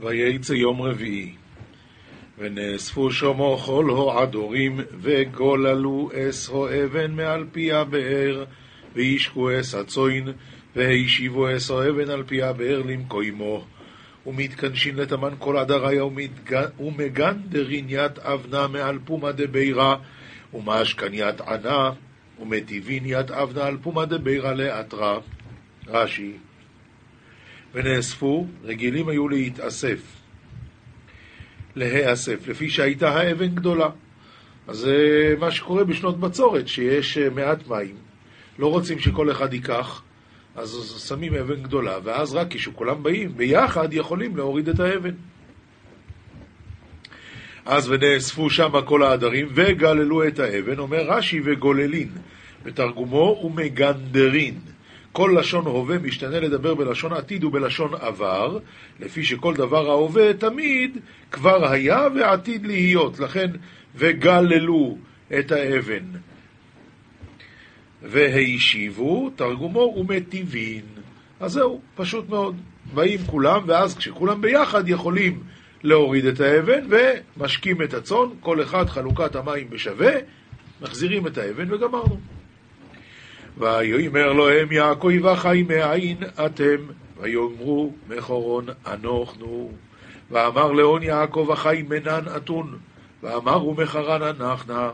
וייצא יום רביעי. ונאספו שומו כל הועדורים, וגוללו אס אבן מעל פי הבאר, וישקו אס הצוין, והשיבו אס אבן על פי הבאר למקוימו. ומתקנשין לתמן כל עדריה, ומגנדרין ית אבנה מעל פומה דבירה, ומשכן ית ענה, ומטיבין ית אבנה על פומה דבירה לאתרא. רש"י ונאספו, רגילים היו להתאסף, להיאסף, לפי שהייתה האבן גדולה. אז זה מה שקורה בשנות בצורת, שיש אה, מעט מים, לא רוצים שכל אחד ייקח, אז שמים אבן גדולה, ואז רק כשכולם באים ביחד יכולים להוריד את האבן. אז ונאספו שם כל העדרים וגללו את האבן, אומר רש"י וגוללין, בתרגומו ומגנדרין. כל לשון הווה משתנה לדבר בלשון עתיד ובלשון עבר, לפי שכל דבר ההווה תמיד כבר היה ועתיד להיות. לכן, וגללו את האבן. והשיבו, תרגומו ומטיבין. אז זהו, פשוט מאוד. באים כולם, ואז כשכולם ביחד יכולים להוריד את האבן ומשקים את הצאן, כל אחד חלוקת המים בשווה, מחזירים את האבן וגמרנו. ויאמר להם יעקב וחי מאין אתם? ויאמרו מחורון אנוכנו. ואמר לאון יעקב החי מנן אתון. ואמרו מחרן אנחנה.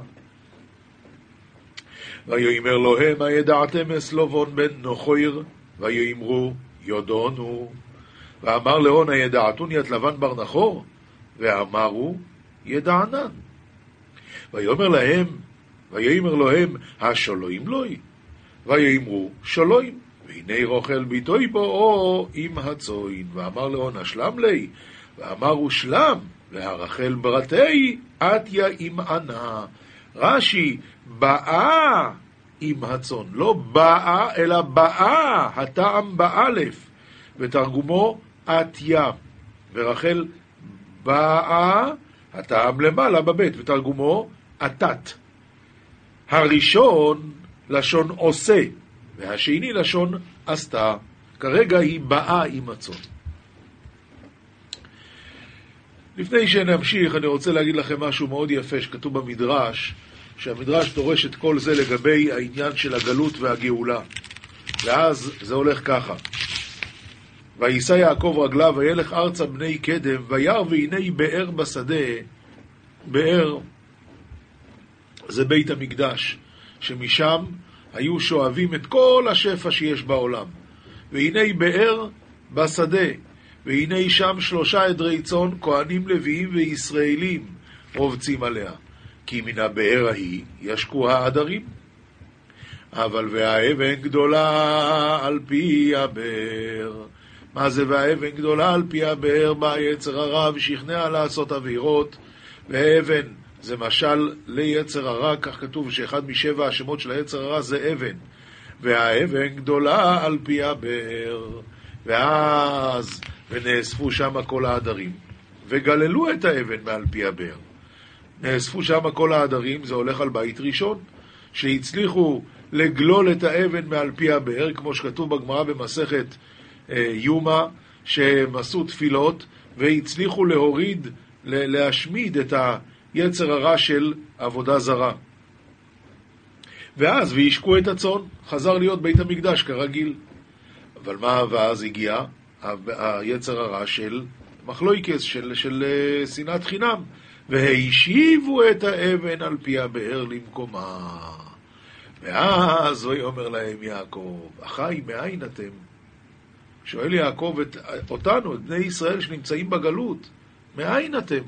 ויאמר להם הידעתם אסלובון בן נוחויר? ויאמרו יודונו. ואמר לאון הידעתון ית לבן בר נחור? ואמרו ידענן. ויאמר להם, ויאמר להם, השולוים לוי? ויאמרו שלוים, והנה רוכל ביתוי בואו עם הצוין, ואמר לאון השלם לי, ואמרו שלם, והרחל ברתי, עטיה עם ענה. רש"י, באה עם הצאן, לא באה, אלא באה, הטעם באלף, ותרגומו עטיה, ורחל באה, הטעם למעלה בבית, ותרגומו עתת. הראשון לשון עושה, והשני לשון עשתה. כרגע היא באה עם הצאן. לפני שנמשיך, אני רוצה להגיד לכם משהו מאוד יפה שכתוב במדרש, שהמדרש דורש את כל זה לגבי העניין של הגלות והגאולה. ואז זה הולך ככה: ויישא יעקב רגליו וילך ארצה בני קדם, וירא והנה באר בשדה, באר זה בית המקדש. שמשם היו שואבים את כל השפע שיש בעולם. והנה באר בשדה, והנה שם שלושה עדרי צאן, כהנים לוויים וישראלים רובצים עליה. כי מן הבאר ההיא ישקו העדרים. אבל והאבן גדולה על פי הבאר. מה זה והאבן גדולה על פי הבאר? בא יצר הרע ושכנע לעשות עבירות, ואבן זה משל ליצר הרע, כך כתוב שאחד משבע השמות של היצר הרע זה אבן. והאבן גדולה על פי הבאר. ואז, ונאספו שם כל העדרים. וגללו את האבן מעל פי הבאר. נאספו שם כל העדרים, זה הולך על בית ראשון, שהצליחו לגלול את האבן מעל פי הבאר, כמו שכתוב בגמרא במסכת אה, יומא, שהם עשו תפילות והצליחו להוריד, להשמיד את ה... יצר הרע של עבודה זרה. ואז, וישקו את הצאן, חזר להיות בית המקדש כרגיל. אבל מה, ואז הגיע היצר הרע של מחלויקס, של, של uh, שנאת חינם. והשיבו את האבן על פי הבאר למקומה. ואז ויאמר להם יעקב, אחי, מאין אתם? שואל יעקב את, אותנו, את בני ישראל שנמצאים בגלות, מאין אתם?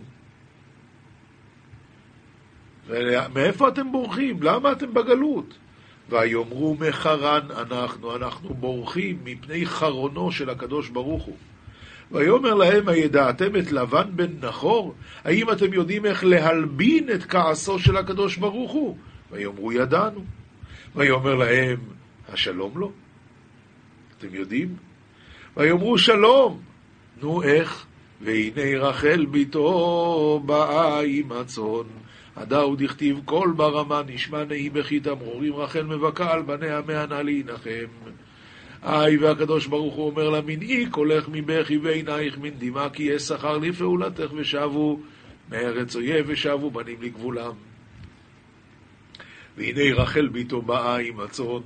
מאיפה אתם בורחים? למה אתם בגלות? ויאמרו מחרן אנחנו, אנחנו בורחים מפני חרונו של הקדוש ברוך הוא. ויאמר להם, הידעתם את לבן בן נחור? האם אתם יודעים איך להלבין את כעסו של הקדוש ברוך הוא? ויאמרו, ידענו. ויאמר להם, השלום לו? אתם יודעים? ויאמרו, שלום. נו, איך? והנה רחל ביתו באה עם הצאן. הדאו דכתיב כל ברמה נשמע נהי בכי תמרורים רחל מבכה על בניה מהנה להנחם. היי, והקדוש ברוך הוא אומר לה, מנעי קולך מבכי ועינייך מן דמעה, כי יש שכר לפעולתך ושבו מארץ אויב ושבו בנים לגבולם. והנה רחל ביתו באה עם הצאן,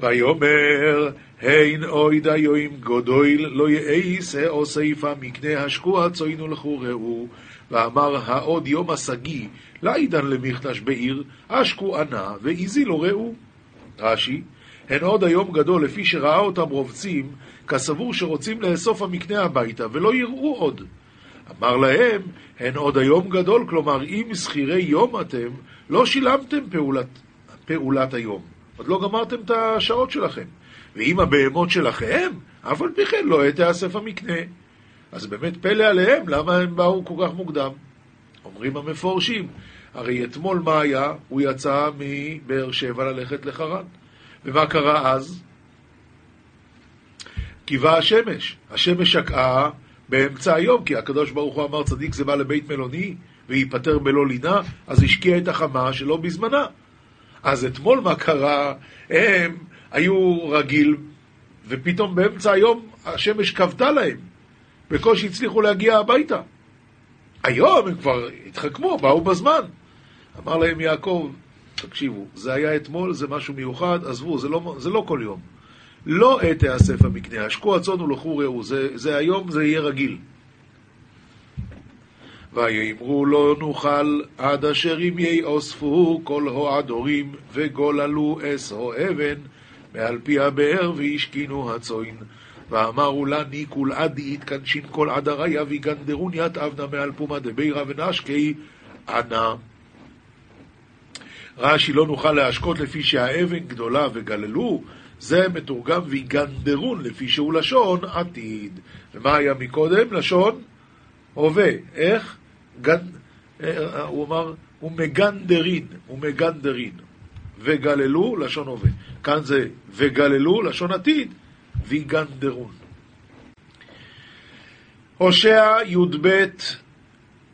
ויאמר, הן אויד היום גודויל לא יאיס או סיפה מקנה השקוע צוינו לכו ראו, ואמר העוד יום השגי, לעידן למכתש בעיר, אשקו ענה, ואיזי לא ראו. רש"י, הן עוד היום גדול, לפי שראה אותם רובצים, כסבור שרוצים לאסוף המקנה הביתה, ולא יראו עוד. אמר להם, הן עוד היום גדול, כלומר, אם שכירי יום אתם, לא שילמתם פעולת, פעולת היום. עוד לא גמרתם את השעות שלכם. ואם הבהמות שלכם, אף על פי כן לא תיאסף המקנה. אז באמת פלא עליהם, למה הם באו כל כך מוקדם? אומרים המפורשים, הרי אתמול מה היה? הוא יצא מבאר שבע ללכת לחרן. ומה קרה אז? קיווה השמש. השמש שקעה באמצע היום, כי הקדוש ברוך הוא אמר צדיק זה בא לבית מלוני וייפטר בלא לינה, אז השקיע את החמה שלא בזמנה. אז אתמול מה קרה? הם היו רגיל, ופתאום באמצע היום השמש כבתה להם. בקושי הצליחו להגיע הביתה. היום הם כבר התחכמו, באו בזמן. אמר להם יעקב, תקשיבו, זה היה אתמול, זה משהו מיוחד, עזבו, זה לא, זה לא כל יום. לא עת תיאסף המקנה, השקו הצאן ולכו ראו, זה, זה היום, זה יהיה רגיל. ויאמרו לא נוכל עד אשר אם יאספו כל הועדורים וגוללו אסו אבן מעל פי הבאר והשכינו הצוין. ואמרו לה ניקול עדי יתקנשין כל עדריה ויגנדרון ית אבנה מעל פומה דבירה ונשקי ענה. רש"י לא נוכל להשקות לפי שהאבן גדולה וגללו, זה מתורגם ויגנדרון לפי שהוא לשון עתיד. ומה היה מקודם? לשון הווה. איך? גנ... אה, אמר, הוא מגנדרין, הוא מגנדרין. וגללו, לשון הווה. כאן זה וגללו, לשון עתיד, ויגנדרון. הושע י"ב,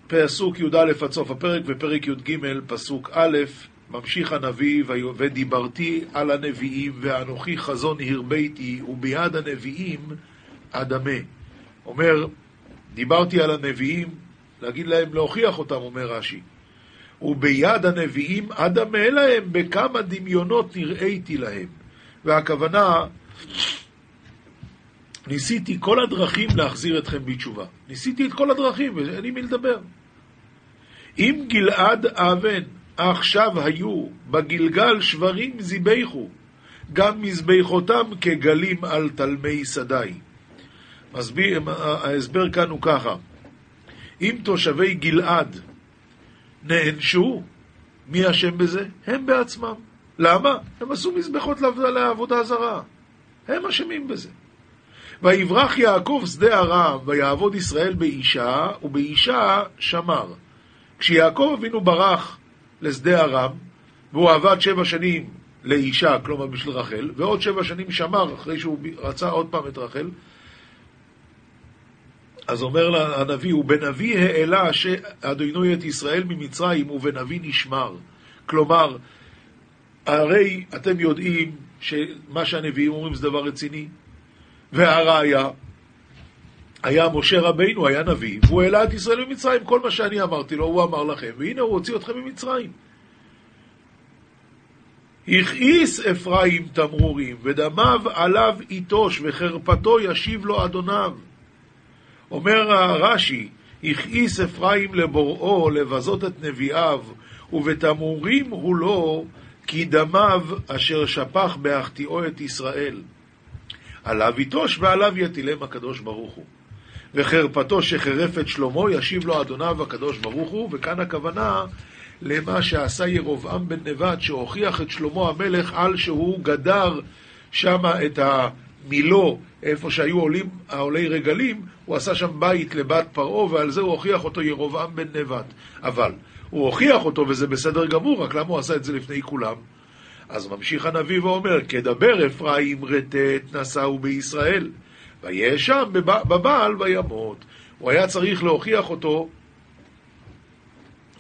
פסוק י"א עד סוף הפרק, ופרק י"ג, פסוק א', ממשיך הנביא, ודיברתי על הנביאים, ואנוכי חזון הרביתי, וביד הנביאים אדמה. אומר, דיברתי על הנביאים, להגיד להם, להוכיח אותם, אומר רש"י. וביד הנביאים אדמה להם, בכמה דמיונות נראיתי להם. והכוונה, ניסיתי כל הדרכים להחזיר אתכם בתשובה. ניסיתי את כל הדרכים, ואין לי מי לדבר. אם גלעד אבן עכשיו היו בגלגל שברים זיבחו, גם מזבחותם כגלים על תלמי שדי. ההסבר כאן הוא ככה, אם תושבי גלעד נענשו, מי אשם בזה? הם בעצמם. למה? הם עשו מזבחות לעבודה זרה. הם אשמים בזה. ויברח יעקב שדה ארם, ויעבוד ישראל באישה, ובאישה שמר. כשיעקב אבינו ברח לשדה ארם, והוא עבד שבע שנים לאישה, כלומר בשביל רחל, ועוד שבע שנים שמר אחרי שהוא רצה עוד פעם את רחל, אז אומר הנביא, ובנביא העלה אדוני את ישראל ממצרים, ובנביא נשמר. כלומר, הרי אתם יודעים שמה שהנביאים אומרים זה דבר רציני, והראיה, היה משה רבינו, היה נביא, והוא העלה את ישראל ממצרים, כל מה שאני אמרתי לו, הוא אמר לכם, והנה הוא הוציא אתכם ממצרים. הכעיס אפרים תמרורים, ודמיו עליו יטוש, וחרפתו ישיב לו אדוניו. אומר הרש"י, הכעיס אפרים לבוראו לבזות את נביאיו, ובתמרורים הוא לו, כי דמיו אשר שפך בהחטיאו את ישראל. עליו יטוש ועליו יטילם הקדוש ברוך הוא. וחרפתו שחרף את שלמה ישיב לו אדוניו הקדוש ברוך הוא, וכאן הכוונה למה שעשה ירבעם בן נבט, שהוכיח את שלמה המלך על שהוא גדר שמה את המילו, איפה שהיו עולים, העולי רגלים, הוא עשה שם בית לבת פרעה, ועל זה הוא הוכיח אותו ירבעם בן נבט. אבל הוא הוכיח אותו וזה בסדר גמור, רק למה הוא עשה את זה לפני כולם? אז ממשיך הנביא ואומר, כדבר אפרים רטט נשאו בישראל. וישם בבעל וימות. הוא היה צריך להוכיח אותו,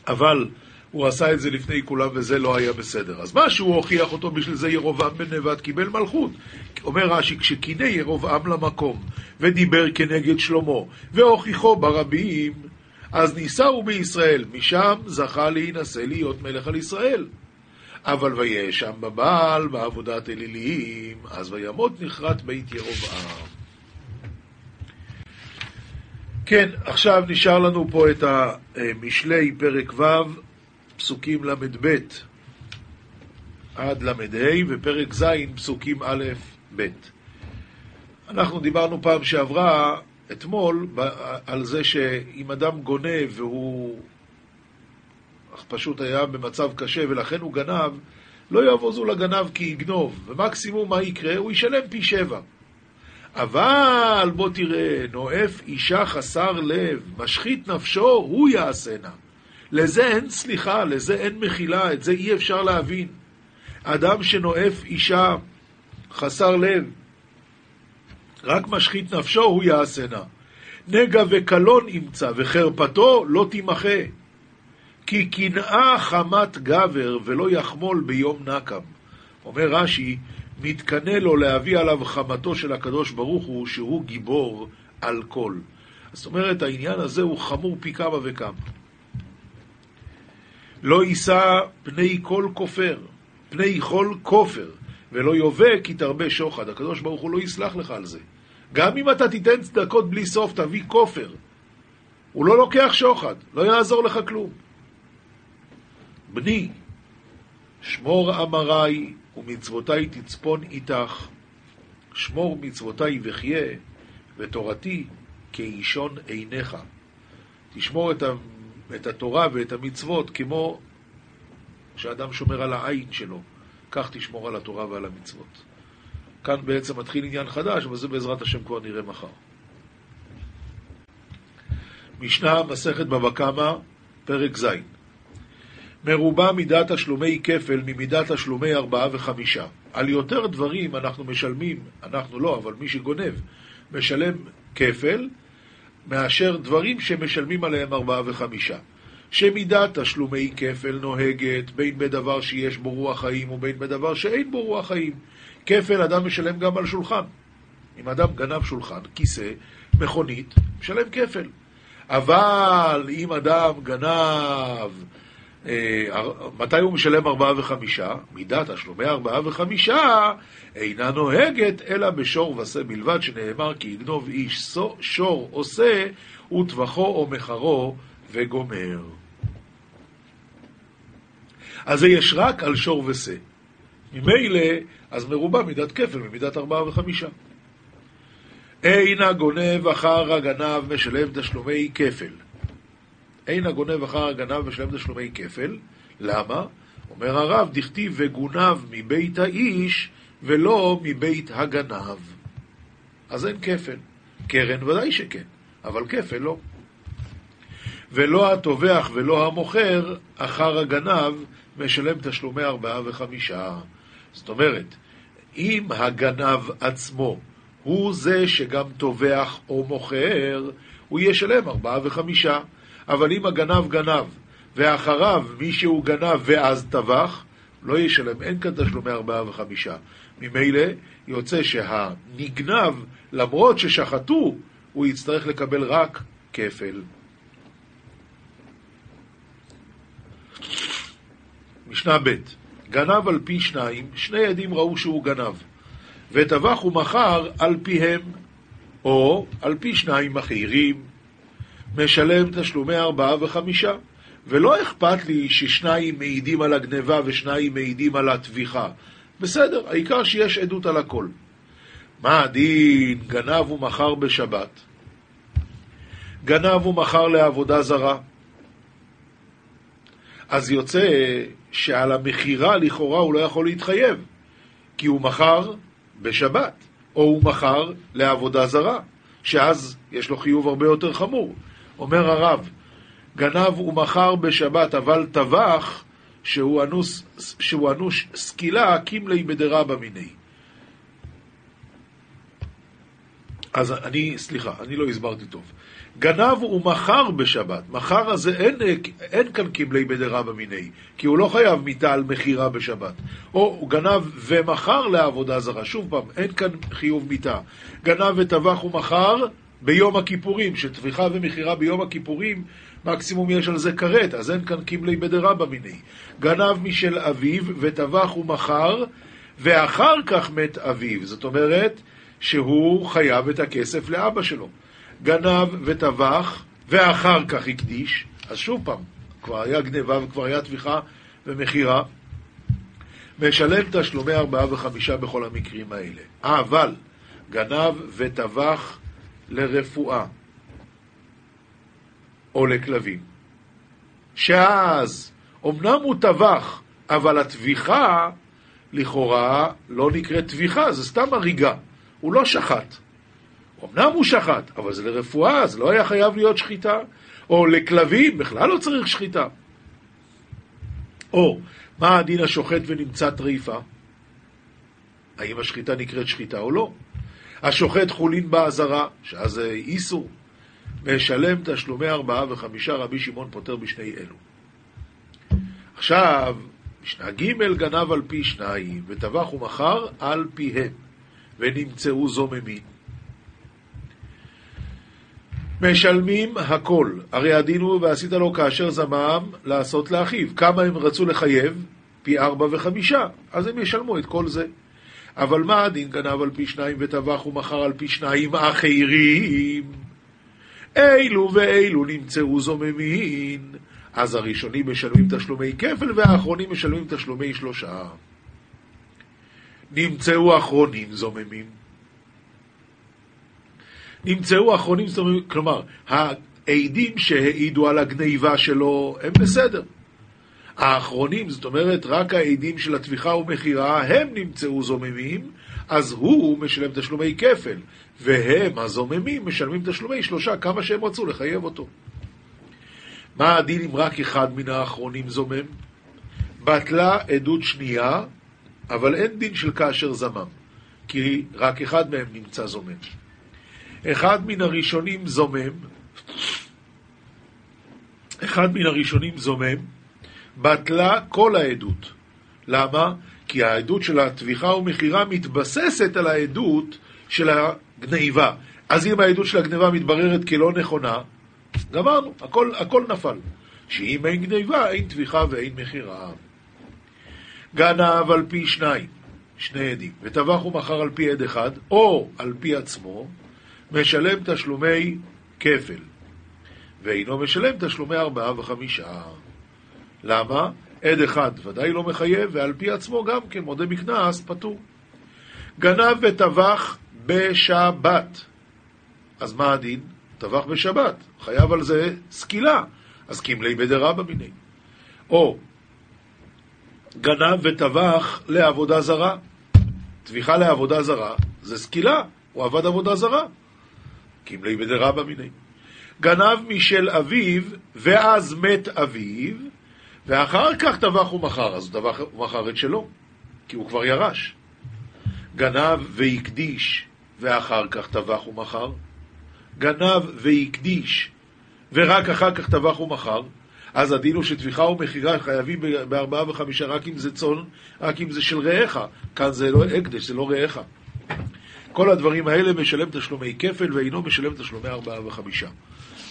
אבל הוא עשה את זה לפני כולם וזה לא היה בסדר. אז מה שהוא הוכיח אותו, בשביל זה ירובעם בן נבט קיבל מלכות. אומר רש"י, כשקינא ירובעם למקום ודיבר כנגד שלמה והוכיחו ברבים, אז נישאו בישראל, משם זכה להינשא להיות מלך על ישראל. אבל ויהיה שם בבעל בעבודת אלילים, אז וימות נחרט בית ירובעם. כן, עכשיו נשאר לנו פה את המשלי פרק ו', פסוקים ל"ב עד ל"ה, ופרק ז', פסוקים א', ב'. אנחנו דיברנו פעם שעברה, אתמול, על זה שאם אדם גונב והוא פשוט היה במצב קשה ולכן הוא גנב, לא יבוזו לגנב כי יגנוב, ומקסימום מה יקרה? הוא ישלם פי שבע. אבל בוא תראה, נואף אישה חסר לב, משחית נפשו, הוא יעשנה. לזה אין סליחה, לזה אין מחילה, את זה אי אפשר להבין. אדם שנואף אישה חסר לב, רק משחית נפשו, הוא יעשנה. נגע וקלון ימצא, וחרפתו לא תימחה. כי קנאה חמת גבר ולא יחמול ביום נקם. אומר רש"י, מתקנא לו להביא עליו חמתו של הקדוש ברוך הוא, שהוא גיבור על כל. זאת אומרת, העניין הזה הוא חמור פי כמה וכמה. לא יישא פני כל כופר, פני כל כופר, ולא יובא כי תרבה שוחד. הקדוש ברוך הוא לא יסלח לך על זה. גם אם אתה תיתן צדקות בלי סוף, תביא כופר. הוא לא לוקח שוחד, לא יעזור לך כלום. בני, שמור אמרי ומצוותי תצפון איתך, שמור מצוותי וחיה, ותורתי כאישון עיניך. תשמור את, ה, את התורה ואת המצוות כמו שאדם שומר על העין שלו, כך תשמור על התורה ועל המצוות. כאן בעצם מתחיל עניין חדש, אבל זה בעזרת השם כבר נראה מחר. משנה, מסכת בבא קמא, פרק ז' מרובה מידת תשלומי כפל ממידת תשלומי ארבעה וחמישה. על יותר דברים אנחנו משלמים, אנחנו לא, אבל מי שגונב, משלם כפל, מאשר דברים שמשלמים עליהם ארבעה וחמישה. שמידת תשלומי כפל נוהגת בין בדבר שיש בו רוח חיים ובין בדבר שאין בו רוח חיים. כפל אדם משלם גם על שולחן. אם אדם גנב שולחן, כיסא, מכונית, משלם כפל. אבל אם אדם גנב מתי הוא משלם ארבעה וחמישה? מידת תשלומי ארבעה וחמישה אינה נוהגת אלא בשור ושה בלבד, שנאמר כי יגנוב איש שור עושה וטבחו או מחרו וגומר. אז זה יש רק על שור ושה. ממילא, אז מרובה מידת כפל ממידת ארבעה וחמישה. אין הגונב אחר הגנב משלם תשלומי כפל. אין הגונב אחר הגנב משלם תשלומי כפל. למה? אומר הרב, דכתיב וגונב מבית האיש ולא מבית הגנב. אז אין כפל. קרן ודאי שכן, אבל כפל לא. ולא הטובח ולא המוכר אחר הגנב משלם תשלומי ארבעה וחמישה. זאת אומרת, אם הגנב עצמו הוא זה שגם טובח או מוכר, הוא ישלם ארבעה וחמישה. אבל אם הגנב גנב, ואחריו מישהו גנב ואז טבח, לא ישלם, אין כאן תשלומי ארבעה וחמישה. ממילא יוצא שהנגנב, למרות ששחטו, הוא יצטרך לקבל רק כפל. משנה ב' גנב על פי שניים, שני עדים ראו שהוא גנב, וטבח ומכר על פיהם, או על פי שניים מחיירים, משלם תשלומי ארבעה וחמישה. ולא אכפת לי ששניים מעידים על הגניבה ושניים מעידים על הטביחה. בסדר, העיקר שיש עדות על הכל. מה הדין גנב ומכר בשבת? גנב ומכר לעבודה זרה. אז יוצא שעל המכירה לכאורה הוא לא יכול להתחייב, כי הוא מכר בשבת, או הוא מכר לעבודה זרה, שאז יש לו חיוב הרבה יותר חמור. אומר הרב, גנב ומכר בשבת, אבל טבח, שהוא אנוס, שהוא אנוש סקילה, קימלי בדרבא מיני. אז אני, סליחה, אני לא הסברתי טוב. גנב ומכר בשבת. מכר הזה אין, אין כאן קיבלי בדרבא מיני, כי הוא לא חייב מיתה על מכירה בשבת. או הוא גנב ומכר לעבודה זרה. שוב פעם, אין כאן חיוב מיתה. גנב וטבח ומכר ביום הכיפורים, שטביחה ומכירה ביום הכיפורים, מקסימום יש על זה כרת, אז אין כאן קיבלי בדרבא מיני. גנב משל אביו וטבח ומכר, ואחר כך מת אביו. זאת אומרת שהוא חייב את הכסף לאבא שלו. גנב וטבח, ואחר כך הקדיש, אז שוב פעם, כבר היה גניבה וכבר היה טביחה ומכירה, משלם תשלומי ארבעה וחמישה בכל המקרים האלה. אבל גנב וטבח לרפואה או לכלבים, שאז אמנם הוא טבח, אבל הטביחה לכאורה לא נקראת טביחה, זה סתם הריגה, הוא לא שחט. אמנם הוא שחט, אבל זה לרפואה, זה לא היה חייב להיות שחיטה. או לכלבים, בכלל לא צריך שחיטה. או, מה הדין השוחט ונמצא טריפה? האם השחיטה נקראת שחיטה או לא? השוחט חולין באזהרה, שאז זה איסור, משלם תשלומי ארבעה וחמישה, רבי שמעון פותר בשני אלו. עכשיו, משנה ג' גנב על פי שניים, וטבח ומכר על פיהם, ונמצאו זוממים. משלמים הכל. הרי הדין הוא ועשית לו כאשר זמם לעשות לאחיו. כמה הם רצו לחייב? פי ארבע וחמישה. אז הם ישלמו את כל זה. אבל מה הדין גנב על פי שניים וטבח ומכר על פי שניים אחרים? אילו ואילו נמצאו זוממין. אז הראשונים משלמים תשלומי כפל והאחרונים משלמים תשלומי שלושה. נמצאו אחרונים זוממים. נמצאו אחרונים, כלומר, העדים שהעידו על הגניבה שלו הם בסדר. האחרונים, זאת אומרת, רק העדים של הטביחה ומכירה, הם נמצאו זוממים, אז הוא משלם תשלומי כפל, והם, הזוממים, משלמים תשלומי שלושה, כמה שהם רצו לחייב אותו. מה הדין אם רק אחד מן האחרונים זומם? בטלה עדות שנייה, אבל אין דין של כאשר זמם, כי רק אחד מהם נמצא זומם. אחד מן הראשונים זומם, אחד מן הראשונים זומם, בטלה כל העדות. למה? כי העדות של הטביחה ומכירה מתבססת על העדות של הגניבה. אז אם העדות של הגניבה מתבררת כלא נכונה, גמרנו, הכל, הכל נפל. שאם אין גניבה, אין טביחה ואין מכירה. גנב על פי שניים, שני עדים, וטבח ומכר על פי עד אחד, או על פי עצמו, משלם תשלומי כפל, ואינו משלם תשלומי ארבעה וחמישה. למה? עד אחד ודאי לא מחייב, ועל פי עצמו גם כן, מודה בקנס, פטור. גנב וטבח בשבת. אז מה הדין? טבח בשבת, חייב על זה סקילה, אז קימלי בדרבא מיני. או גנב וטבח לעבודה זרה. טביחה לעבודה זרה זה סקילה, הוא עבד עבודה זרה. קימלי בדרבא מיני. גנב משל אביו, ואז מת אביו, ואחר כך טבח ומכר, אז טבח ומכר את שלו, כי הוא כבר ירש. גנב והקדיש, ואחר כך טבח ומכר. גנב והקדיש, ורק אחר כך טבח ומכר. אז הדין הוא שטביחה ומכירה חייבים בארבעה וחמישה רק אם זה צאן, רק אם זה של רעך. כאן זה לא הקדש, זה לא רעך. כל הדברים האלה משלם תשלומי כפל ואינו משלם תשלומי ארבעה וחמישה.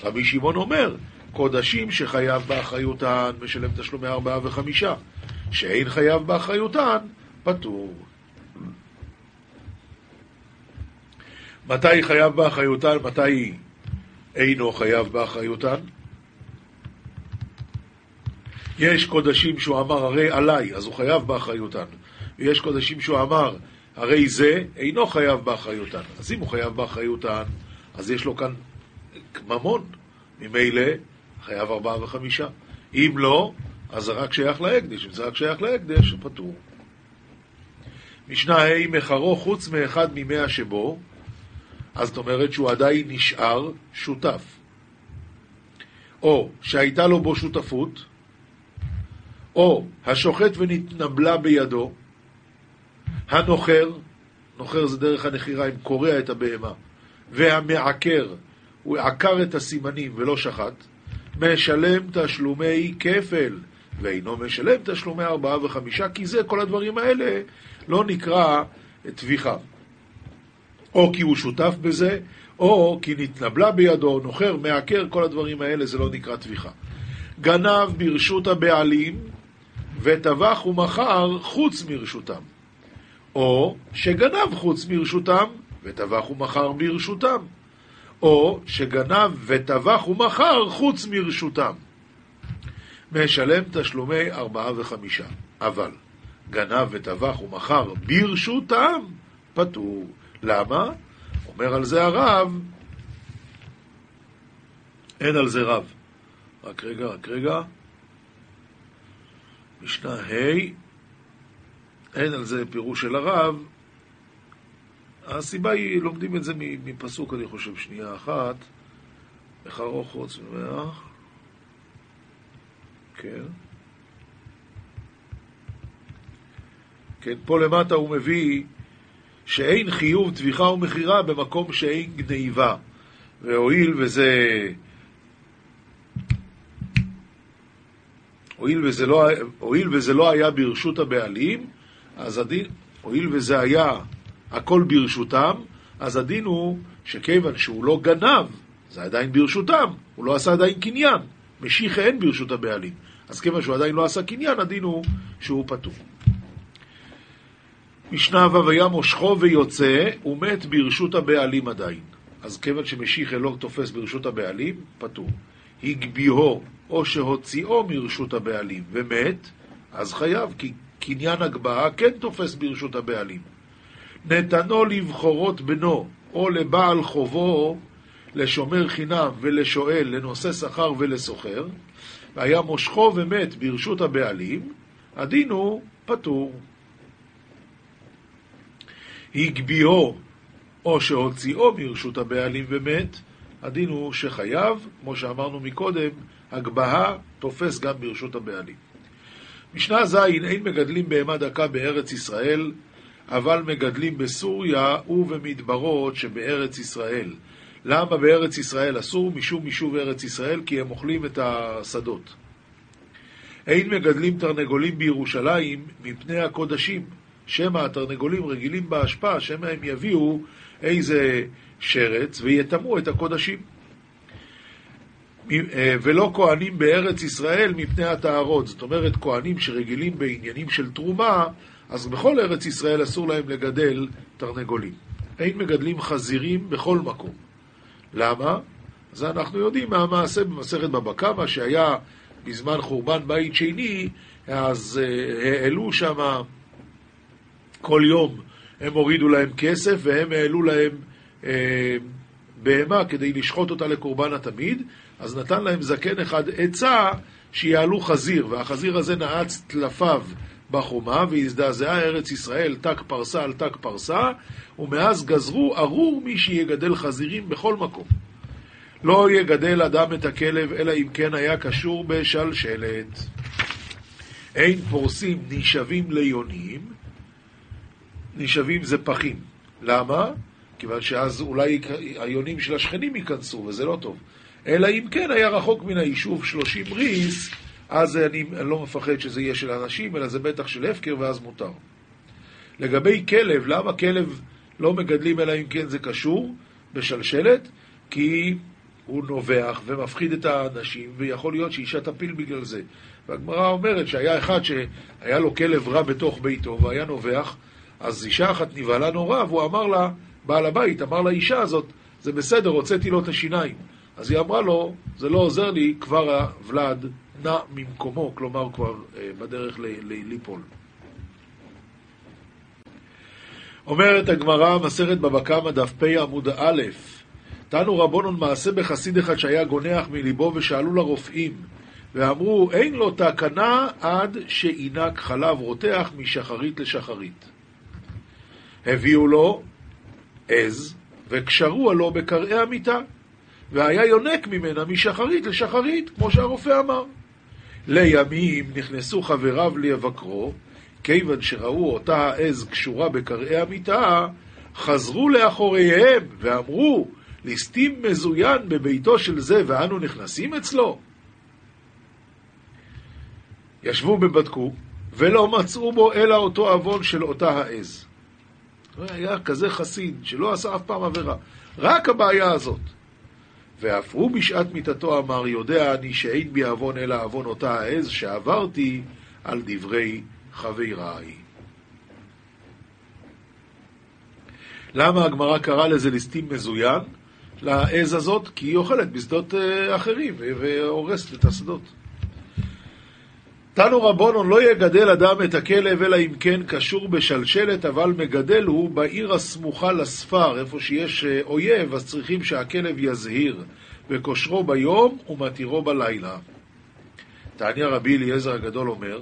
רבי שמעון אומר, קודשים שחייב באחריותן משלם תשלומי ארבעה וחמישה, שאין חייב באחריותן, פטור. מתי חייב באחריותן, מתי אינו חייב באחריותן? יש קודשים שהוא אמר הרי עליי, אז הוא חייב באחריותן. ויש קודשים שהוא אמר הרי זה אינו חייב באחריותן. אז אם הוא חייב באחריותן, אז יש לו כאן ממון. ממילא חייב ארבעה וחמישה. אם לא, אז זה רק שייך להקדש. אם זה רק שייך להקדש, פטור. משנה ה' מחרו חוץ מאחד ממאה שבו, אז זאת אומרת שהוא עדיין נשאר שותף. או שהייתה לו בו שותפות, או השוחט ונתנבלה בידו, הנוחר, נוחר זה דרך הנחירה אם קורע את הבהמה, והמעקר הוא עקר את הסימנים ולא שחט, משלם תשלומי כפל, ואינו משלם תשלומי ארבעה וחמישה, כי זה, כל הדברים האלה, לא נקרא טביחה. או כי הוא שותף בזה, או כי נתנבלה בידו, נוחר, מעקר, כל הדברים האלה, זה לא נקרא טביחה. גנב ברשות הבעלים, וטבח ומכר חוץ מרשותם. או שגנב חוץ מרשותם, וטבח ומכר ברשותם. או שגנב וטבח ומכר חוץ מרשותם. משלם תשלומי ארבעה וחמישה. אבל גנב וטבח ומכר ברשותם, פטור. למה? אומר על זה הרב, אין על זה רב. רק רגע, רק רגע. משנה ה', אין על זה פירוש של הרב. הסיבה היא, לומדים את זה מפסוק, אני חושב, שנייה אחת. ארוך חוץ ממך? כן. כן, פה למטה הוא מביא שאין חיוב טביחה ומכירה במקום שאין גניבה. והואיל וזה... הואיל וזה לא, הואיל וזה לא היה ברשות הבעלים, אז הדין, הואיל וזה היה הכל ברשותם, אז הדין הוא שכיוון שהוא לא גנב, זה עדיין ברשותם, הוא לא עשה עדיין קניין. משיחה אין ברשות הבעלים. אז כיוון שהוא עדיין לא עשה קניין, הדין הוא שהוא פטור. משנה ו' היה מושכו ויוצא, הוא מת ברשות הבעלים עדיין. אז כיוון שמשיחה לא תופס ברשות הבעלים, פטור. הגביהו או שהוציאו מרשות הבעלים ומת, אז חייב, כי קניין הגבהה כן תופס ברשות הבעלים. נתנו לבחורות בנו או לבעל חובו לשומר חינם ולשואל, לנושא שכר ולסוחר, והיה מושכו ומת ברשות הבעלים, הדין הוא פטור. הגביהו או שהוציאו מרשות הבעלים ומת, הדין הוא שחייב, כמו שאמרנו מקודם, הגבהה תופס גם ברשות הבעלים. משנה ז' אין מגדלים בהמה דקה בארץ ישראל, אבל מגדלים בסוריה ובמדברות שבארץ ישראל. למה בארץ ישראל אסור? משום יישוב ארץ ישראל, כי הם אוכלים את השדות. אין מגדלים תרנגולים בירושלים מפני הקודשים, שמא התרנגולים רגילים באשפה, שמא הם יביאו איזה שרץ ויטמאו את הקודשים. ולא כהנים בארץ ישראל מפני הטהרות. זאת אומרת, כהנים שרגילים בעניינים של תרומה, אז בכל ארץ ישראל אסור להם לגדל תרנגולים. אין מגדלים חזירים בכל מקום. למה? זה אנחנו יודעים מהמעשה במסכת בבא קמא, שהיה בזמן חורבן בית שני, אז uh, העלו שם כל יום, הם הורידו להם כסף והם העלו להם uh, בהמה כדי לשחוט אותה לקורבן התמיד, אז נתן להם זקן אחד עצה שיעלו חזיר, והחזיר הזה נעץ טלפיו בחומה, והזדעזעה ארץ ישראל תק פרסה על תק פרסה, ומאז גזרו ארור מי שיגדל חזירים בכל מקום. לא יגדל אדם את הכלב, אלא אם כן היה קשור בשלשלת. אין פורסים נשאבים ליונים, נשאבים זה פחים. למה? כיוון שאז אולי היונים של השכנים ייכנסו, וזה לא טוב. אלא אם כן היה רחוק מן היישוב שלושים ריס, אז אני, לא מפחד שזה יהיה של אנשים, אלא זה בטח של הפקר, ואז מותר. לגבי כלב, למה כלב לא מגדלים אלא אם כן זה קשור בשלשלת? כי הוא נובח ומפחיד את האנשים, ויכול להיות שאישה תפיל בגלל זה. והגמרא אומרת שהיה אחד שהיה לו כלב רע בתוך ביתו והיה נובח, אז אישה אחת נבהלה נורא, והוא אמר לה, בעל הבית אמר לאישה הזאת, זה בסדר, הוצאתי לו את השיניים. אז היא אמרה לו, זה לא עוזר לי, כבר הוולד נע ממקומו, כלומר כבר אה, בדרך ליפול. אומרת הגמרא, מסרת בבא קמא, דף פ עמוד א', תנו רבונון מעשה בחסיד אחד שהיה גונח מליבו ושאלו לרופאים ואמרו, אין לו תקנה עד שינק חלב רותח משחרית לשחרית. הביאו לו עז וקשרוה לו בקרעי המיטה, והיה יונק ממנה משחרית לשחרית, כמו שהרופא אמר. לימים נכנסו חבריו לבקרו, כיוון שראו אותה העז קשורה בקרעי המיטה, חזרו לאחוריהם ואמרו, ליסטים מזוין בביתו של זה ואנו נכנסים אצלו? ישבו ובדקו, ולא מצאו בו אלא אותו עוון של אותה העז. היה כזה חסיד שלא עשה אף פעם עבירה, רק הבעיה הזאת. ואף הוא בשעת מיתתו אמר, יודע אני שאין בי עוון אלא עוון אותה העז שעברתי על דברי חבריי. למה הגמרא קראה לזה ליסטים מזוין? לעז הזאת, כי היא אוכלת בשדות אה, אחרים והורסת את השדות. תנו רבונון לא יגדל אדם את הכלב אלא אם כן קשור בשלשלת, אבל מגדל הוא בעיר הסמוכה לספר, איפה שיש אה, אויב, אז צריכים שהכלב יזהיר, וכושרו ביום ומתירו בלילה. תעניה רבי אליעזר הגדול אומר,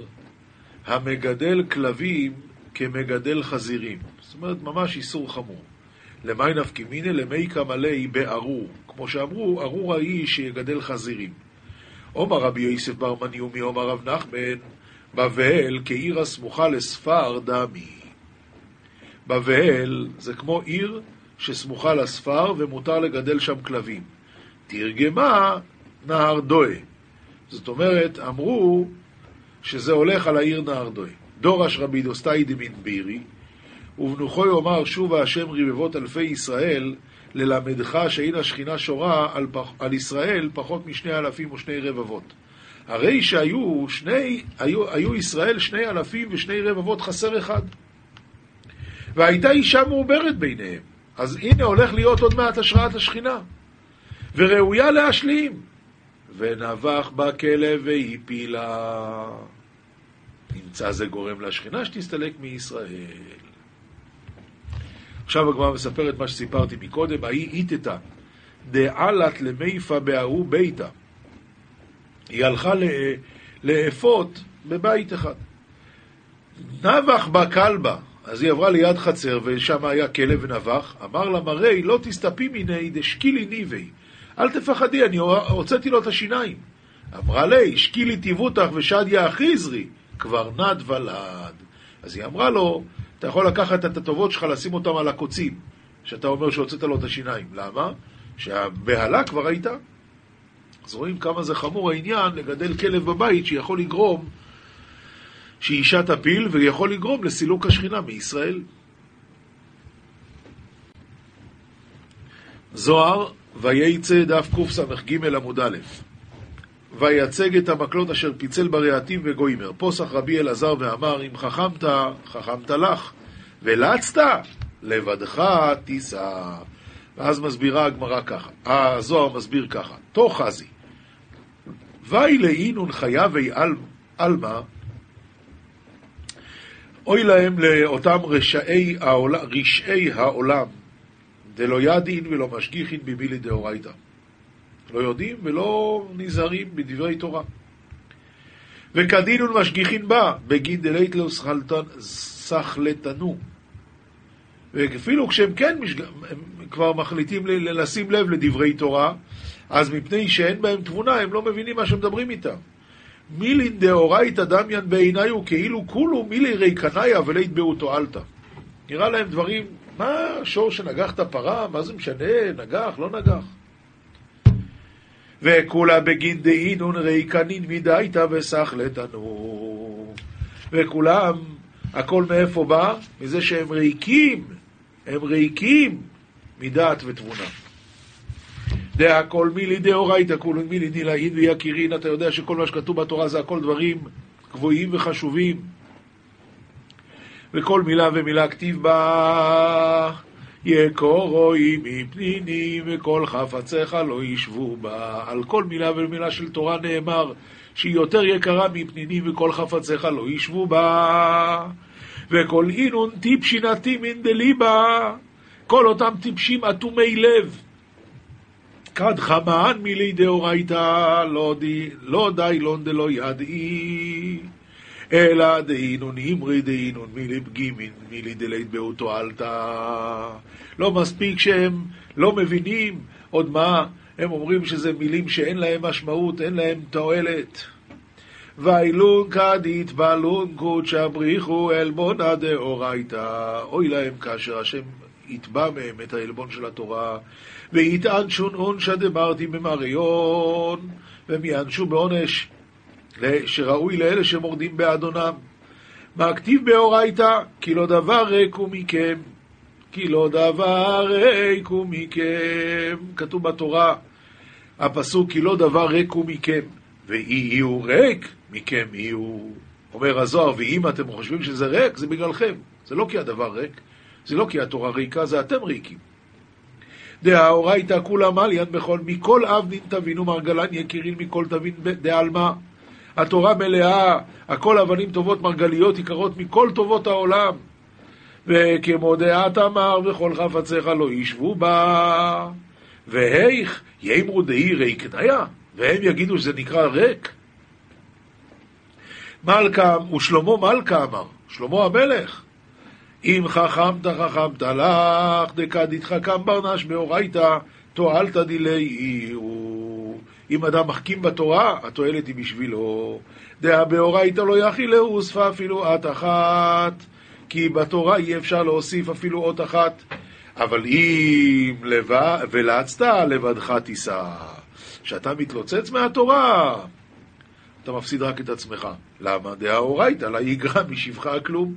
המגדל כלבים כמגדל חזירים. זאת אומרת, ממש איסור חמור. למי מיניה למי קמלי בארור. כמו שאמרו, ארור האיש שיגדל חזירים. עומר רבי יוסף בר מניומי, עומר רב נחמן, בבל כעיר הסמוכה לספר דמי. בבל זה כמו עיר שסמוכה לספר ומותר לגדל שם כלבים. תרגמה נהר דואה. זאת אומרת, אמרו שזה הולך על העיר נהר דואה. דורש רבי דוסטאי דמין בירי, ובנוחו יאמר שובה השם רבבות אלפי ישראל, ללמדך שאין השכינה שורה על, פח, על ישראל פחות משני אלפים ושני רבבות. הרי שהיו שני, היו, היו ישראל שני אלפים ושני רבבות חסר אחד. והייתה אישה מעוברת ביניהם. אז הנה הולך להיות עוד מעט השראת השכינה. וראויה להשלים. ונבח בה כלב והפילה. נמצא זה גורם לשכינה שתסתלק מישראל. עכשיו הגמרא מספרת מה שסיפרתי מקודם, ההיא איתתה דעלת למיפה בהוא ביתה. היא הלכה לאפות בבית אחד. נבח בה כלבה, אז היא עברה ליד חצר ושם היה כלב ונבח, אמר לה מרי לא תסתפי מיני דשקילי ניבי, אל תפחדי, אני הוצאתי לו את השיניים. אמרה לי, שקילי טיבותך ושדיה אחיזרי, כבר נד ולד. אז היא אמרה לו, אתה יכול לקחת את הטובות שלך, לשים אותם על הקוצים, שאתה אומר שהוצאת לו את השיניים. למה? שהבהלה כבר הייתה. אז רואים כמה זה חמור העניין לגדל כלב בבית שיכול לגרום שאישה תפיל ויכול לגרום לסילוק השכינה מישראל. זוהר, וייצא דף קס"ג עמוד א' ויצג את המקלות אשר פיצל ברהטים וגוימר. פוסח רבי אלעזר ואמר, אם חכמת, חכמת לך, ולצת, לבדך תישא. ואז מסבירה הגמרא ככה, הזוהר מסביר ככה, תוך חזי, ואי לאינון חייבי עלמא, אוי להם לאותם רשעי העולם, רשעי העולם, דלא ידין ולא משגיחין במילי דאורייתא. לא יודעים ולא נזהרים בדברי תורה. וכדין ומשגיחין בה, בגין דלית לא סחלטנו. ואפילו כשהם כן משג... כבר מחליטים לשים לב לדברי תורה, אז מפני שאין בהם תבונה, הם לא מבינים מה שמדברים איתם. מילין דאורייתא דמיין בעיניו כאילו כולו מילי ריקניה ולית באו תועלתא. נראה להם דברים, מה שור שנגח את הפרה, מה זה משנה, נגח, לא נגח. וכולה בגין דהינון ריקנין מדייתא וסחלתנו. וכולם, הכל מאיפה בא? מזה שהם ריקים, הם ריקים מדעת ותבונה. דעה כל מילי דאורייתא, כולו מילי דילאין ויקירין, אתה יודע שכל מה שכתוב בתורה זה הכל דברים גבוהים וחשובים. וכל מילה ומילה כתיב בה יקורוי מפנינים וכל חפציך לא ישבו בה. על כל מילה ומילה של תורה נאמר שהיא יותר יקרה מפנינים וכל חפציך לא ישבו בה. וכל אינון טיפשין אטימין דליבה. כל אותם טיפשים אטומי לב. כד חמאן מילי דאורייתא לא, די, לא די לון דלא ידעי. אלא דהינון אימרי דהינון מילי פגימין מילי דלית באותו עלתא. לא מספיק שהם לא מבינים עוד מה, הם אומרים שזה מילים שאין להם משמעות, אין להם תועלת. ואילון כדית בלון קודשא בריחו עלבונא דאורייתא. אוי להם כאשר השם יתבע מהם את העלבון של התורה, ויטען שון עונשא דמרתי במריון, והם יענשו בעונש שראוי לאלה שמורדים באדונם. מה כתיב באורייתא? כי לא דבר ריק הוא מכם. כי לא דבר ריק הוא מכם. כתוב בתורה, הפסוק, כי לא דבר ריק הוא מכם. ויהיו ריק, מכם יהיו. אומר הזוהר, ואם אתם חושבים שזה ריק, זה בגללכם. זה לא כי הדבר ריק, זה לא כי התורה ריקה, זה אתם ריקים. דאורייתא כולה מליין בכל, מכל אב נין תבינו מרגלן יקירין מכל תבין דעלמא. התורה מלאה, הכל אבנים טובות מרגליות יקרות מכל טובות העולם. וכמו דעת אמר וכל חפציך לא ישבו בה. והיך יאמרו דהי ריקניה, והם יגידו שזה נקרא ריק. מלכה, ושלמה מלכה אמר, שלמה המלך, אם חכמת חכמת לך, דקד יתחכם ברנש באורייתא, תועלתא דילי אם אדם מחכים בתורה, התועלת היא בשבילו. דעה באורייתא לא יכילהו, הוספה אפילו עת אחת. כי בתורה אי אפשר להוסיף אפילו אות אחת. אבל אם לבד, ולצת, לבדך תישא. כשאתה מתלוצץ מהתורה, אתה מפסיד רק את עצמך. למה? דאורייתא, לה יגרע משבחה כלום.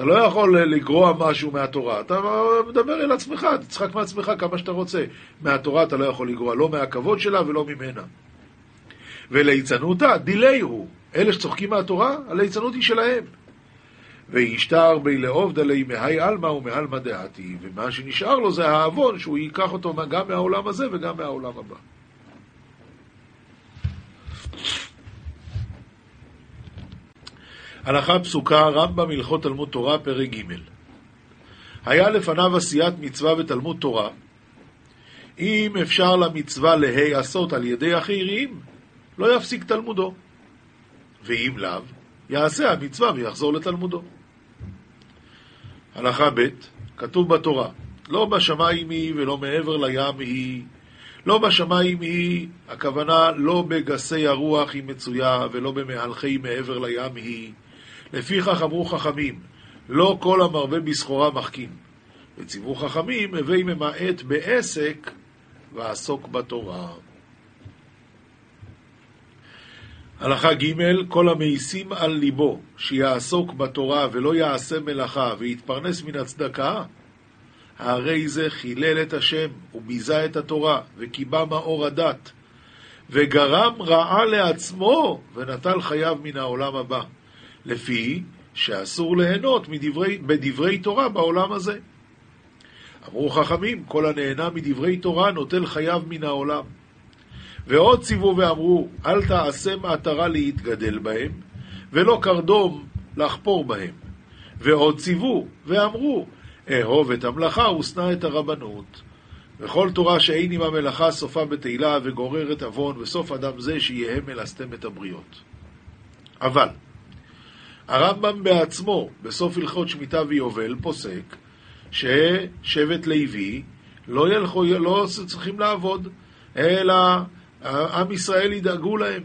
אתה לא יכול לגרוע משהו מהתורה, אתה מדבר אל עצמך, תצחק מעצמך כמה שאתה רוצה. מהתורה אתה לא יכול לגרוע, לא מהכבוד שלה ולא ממנה. וליצנותה, דילי הוא. אלה שצוחקים מהתורה, הליצנות היא שלהם. וישתר בי לעובדא לי מהי עלמא ומעלמא דעתי, ומה שנשאר לו זה העוון שהוא ייקח אותו גם מהעולם הזה וגם מהעולם הבא. הלכה פסוקה, רמב"ם הלכות תלמוד תורה, פרק ג' היה לפניו עשיית מצווה ותלמוד תורה. אם אפשר למצווה להיעשות על ידי אחרים, לא יפסיק תלמודו. ואם לאו, יעשה המצווה ויחזור לתלמודו. הלכה ב', כתוב בתורה, לא בשמיים היא ולא מעבר לים היא, לא בשמיים היא, הכוונה לא בגסי הרוח היא מצויה ולא במהלכי מעבר לים היא, לפיכך אמרו חכמים, לא כל המרבה בסחורה מחכים. וציוו חכמים, הווי ממעט בעסק ועסוק בתורה. הלכה ג' כל המאיסים על ליבו שיעסוק בתורה ולא יעשה מלאכה ויתפרנס מן הצדקה, הרי זה חילל את השם וביזה את התורה וקיבה מאור הדת וגרם רעה לעצמו ונטל חייו מן העולם הבא. לפי שאסור ליהנות מדברי, בדברי תורה בעולם הזה. אמרו חכמים, כל הנהנה מדברי תורה נוטל חייו מן העולם. ועוד ציוו ואמרו, אל תעשה מעטרה להתגדל בהם, ולא קרדום לחפור בהם. ועוד ציוו ואמרו, אהוב את המלאכה ושנא את הרבנות. וכל תורה שאין עם המלאכה סופה בתהילה וגוררת עוון, וסוף אדם זה שיהיה מלסתם את הבריות. אבל, הרמב"ם בעצמו, בסוף הלכות שמיטה ויובל, פוסק ששבט לוי לא, ילכו, לא צריכים לעבוד, אלא עם ישראל ידאגו להם.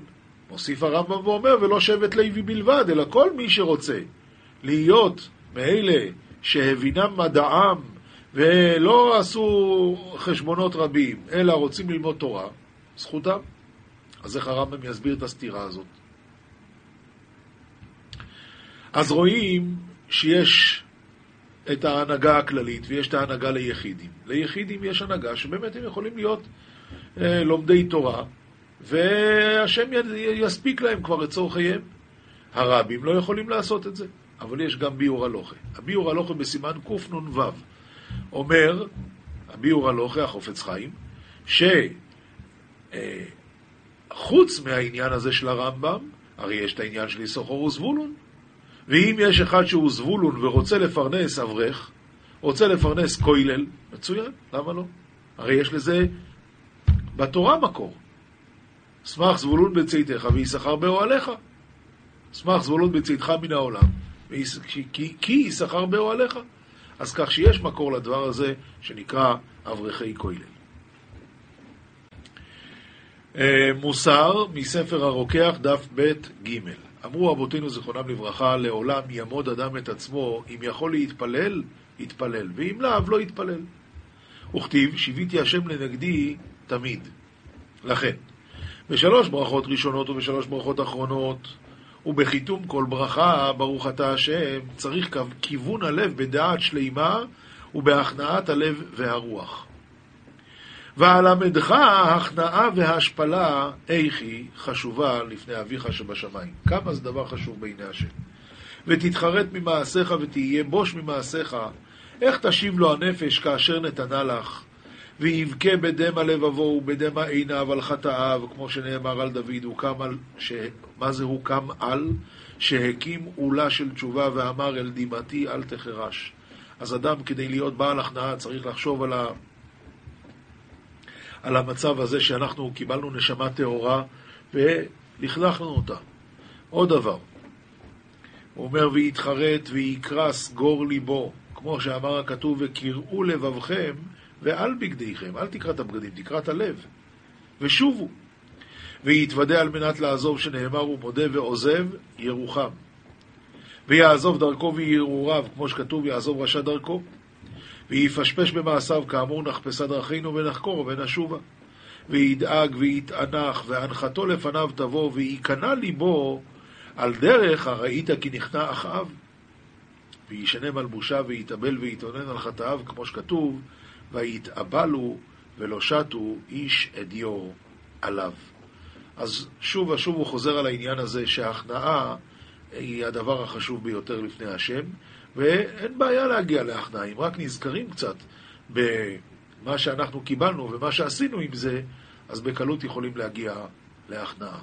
מוסיף הרמב"ם ואומר, ולא שבט לוי בלבד, אלא כל מי שרוצה להיות מאלה שהבינם מדעם ולא עשו חשבונות רבים, אלא רוצים ללמוד תורה, זכותם. אז איך הרמב"ם יסביר את הסתירה הזאת? אז רואים שיש את ההנהגה הכללית ויש את ההנהגה ליחידים. ליחידים יש הנהגה שבאמת הם יכולים להיות אה, לומדי תורה, והשם יספיק להם כבר את צורכיהם. הרבים לא יכולים לעשות את זה, אבל יש גם ביור הלוכה. הביור הלוכה בסימן קנ"ו אומר, הביור הלוכה, החופץ חיים, שחוץ אה, מהעניין הזה של הרמב"ם, הרי יש את העניין של יששכר וזבולון, ואם יש אחד שהוא זבולון ורוצה לפרנס אברך, רוצה לפרנס כוילל, מצוין, למה לא? הרי יש לזה בתורה מקור. שמח זבולון בצאתך ויששכר באוהליך. שמח זבולון בצאתך מן העולם, כי יששכר באוהליך. אז כך שיש מקור לדבר הזה שנקרא אברכי כוילל. אה, מוסר מספר הרוקח, דף ב' ג' אמרו אבותינו זיכרונם לברכה, לעולם ימוד אדם את עצמו אם יכול להתפלל יתפלל, ואם לאו, לא יתפלל. וכתיב, שיוויתי השם לנגדי תמיד. לכן, בשלוש ברכות ראשונות ובשלוש ברכות אחרונות, ובחיתום כל ברכה, ברוך אתה השם, צריך כיוון הלב בדעת שלימה ובהכנעת הלב והרוח. ואלמדך ההכנעה וההשפלה, איכי חשובה לפני אביך שבשמיים. כמה זה דבר חשוב בעיני השם. ותתחרט ממעשיך ותהיה בוש ממעשיך. איך תשיב לו הנפש כאשר נתנה לך? ויבכה בדמע לבבו ובדמע עיניו על חטאיו, כמו שנאמר על דוד, הוא קם על... ש... מה זה הוא קם על? שהקים עולה של תשובה ואמר אל דמעתי אל תחרש. אז אדם כדי להיות בעל הכנעה צריך לחשוב על, ה... על המצב הזה שאנחנו קיבלנו נשמה טהורה ולכלכנו אותה. עוד דבר, הוא אומר ויתחרט ויקרא סגור ליבו, כמו שאמר הכתוב וקראו לבבכם ואל בגדיכם, אל תקרא את הבגדים, תקרא את הלב. ושובו. ויתוודה על מנת לעזוב, שנאמר הוא מודה ועוזב, ירוחם. ויעזוב דרכו וירעוריו, כמו שכתוב, יעזוב רשע דרכו. ויפשפש במעשיו, כאמור, נחפשה דרכינו ונחקור ונשובה. וידאג ויתענך, והנחתו לפניו תבוא, וייכנע ליבו על דרך הראית כי נכנע אחאב. וישנה מלבושה ויתאבל ויתאונן על חטאיו, כמו שכתוב, ויתאבלו ולא שתו איש אדיו עליו. אז שוב ושוב הוא חוזר על העניין הזה שההכנעה היא הדבר החשוב ביותר לפני השם, ואין בעיה להגיע להכנעה, אם רק נזכרים קצת במה שאנחנו קיבלנו ומה שעשינו עם זה, אז בקלות יכולים להגיע להכנעה.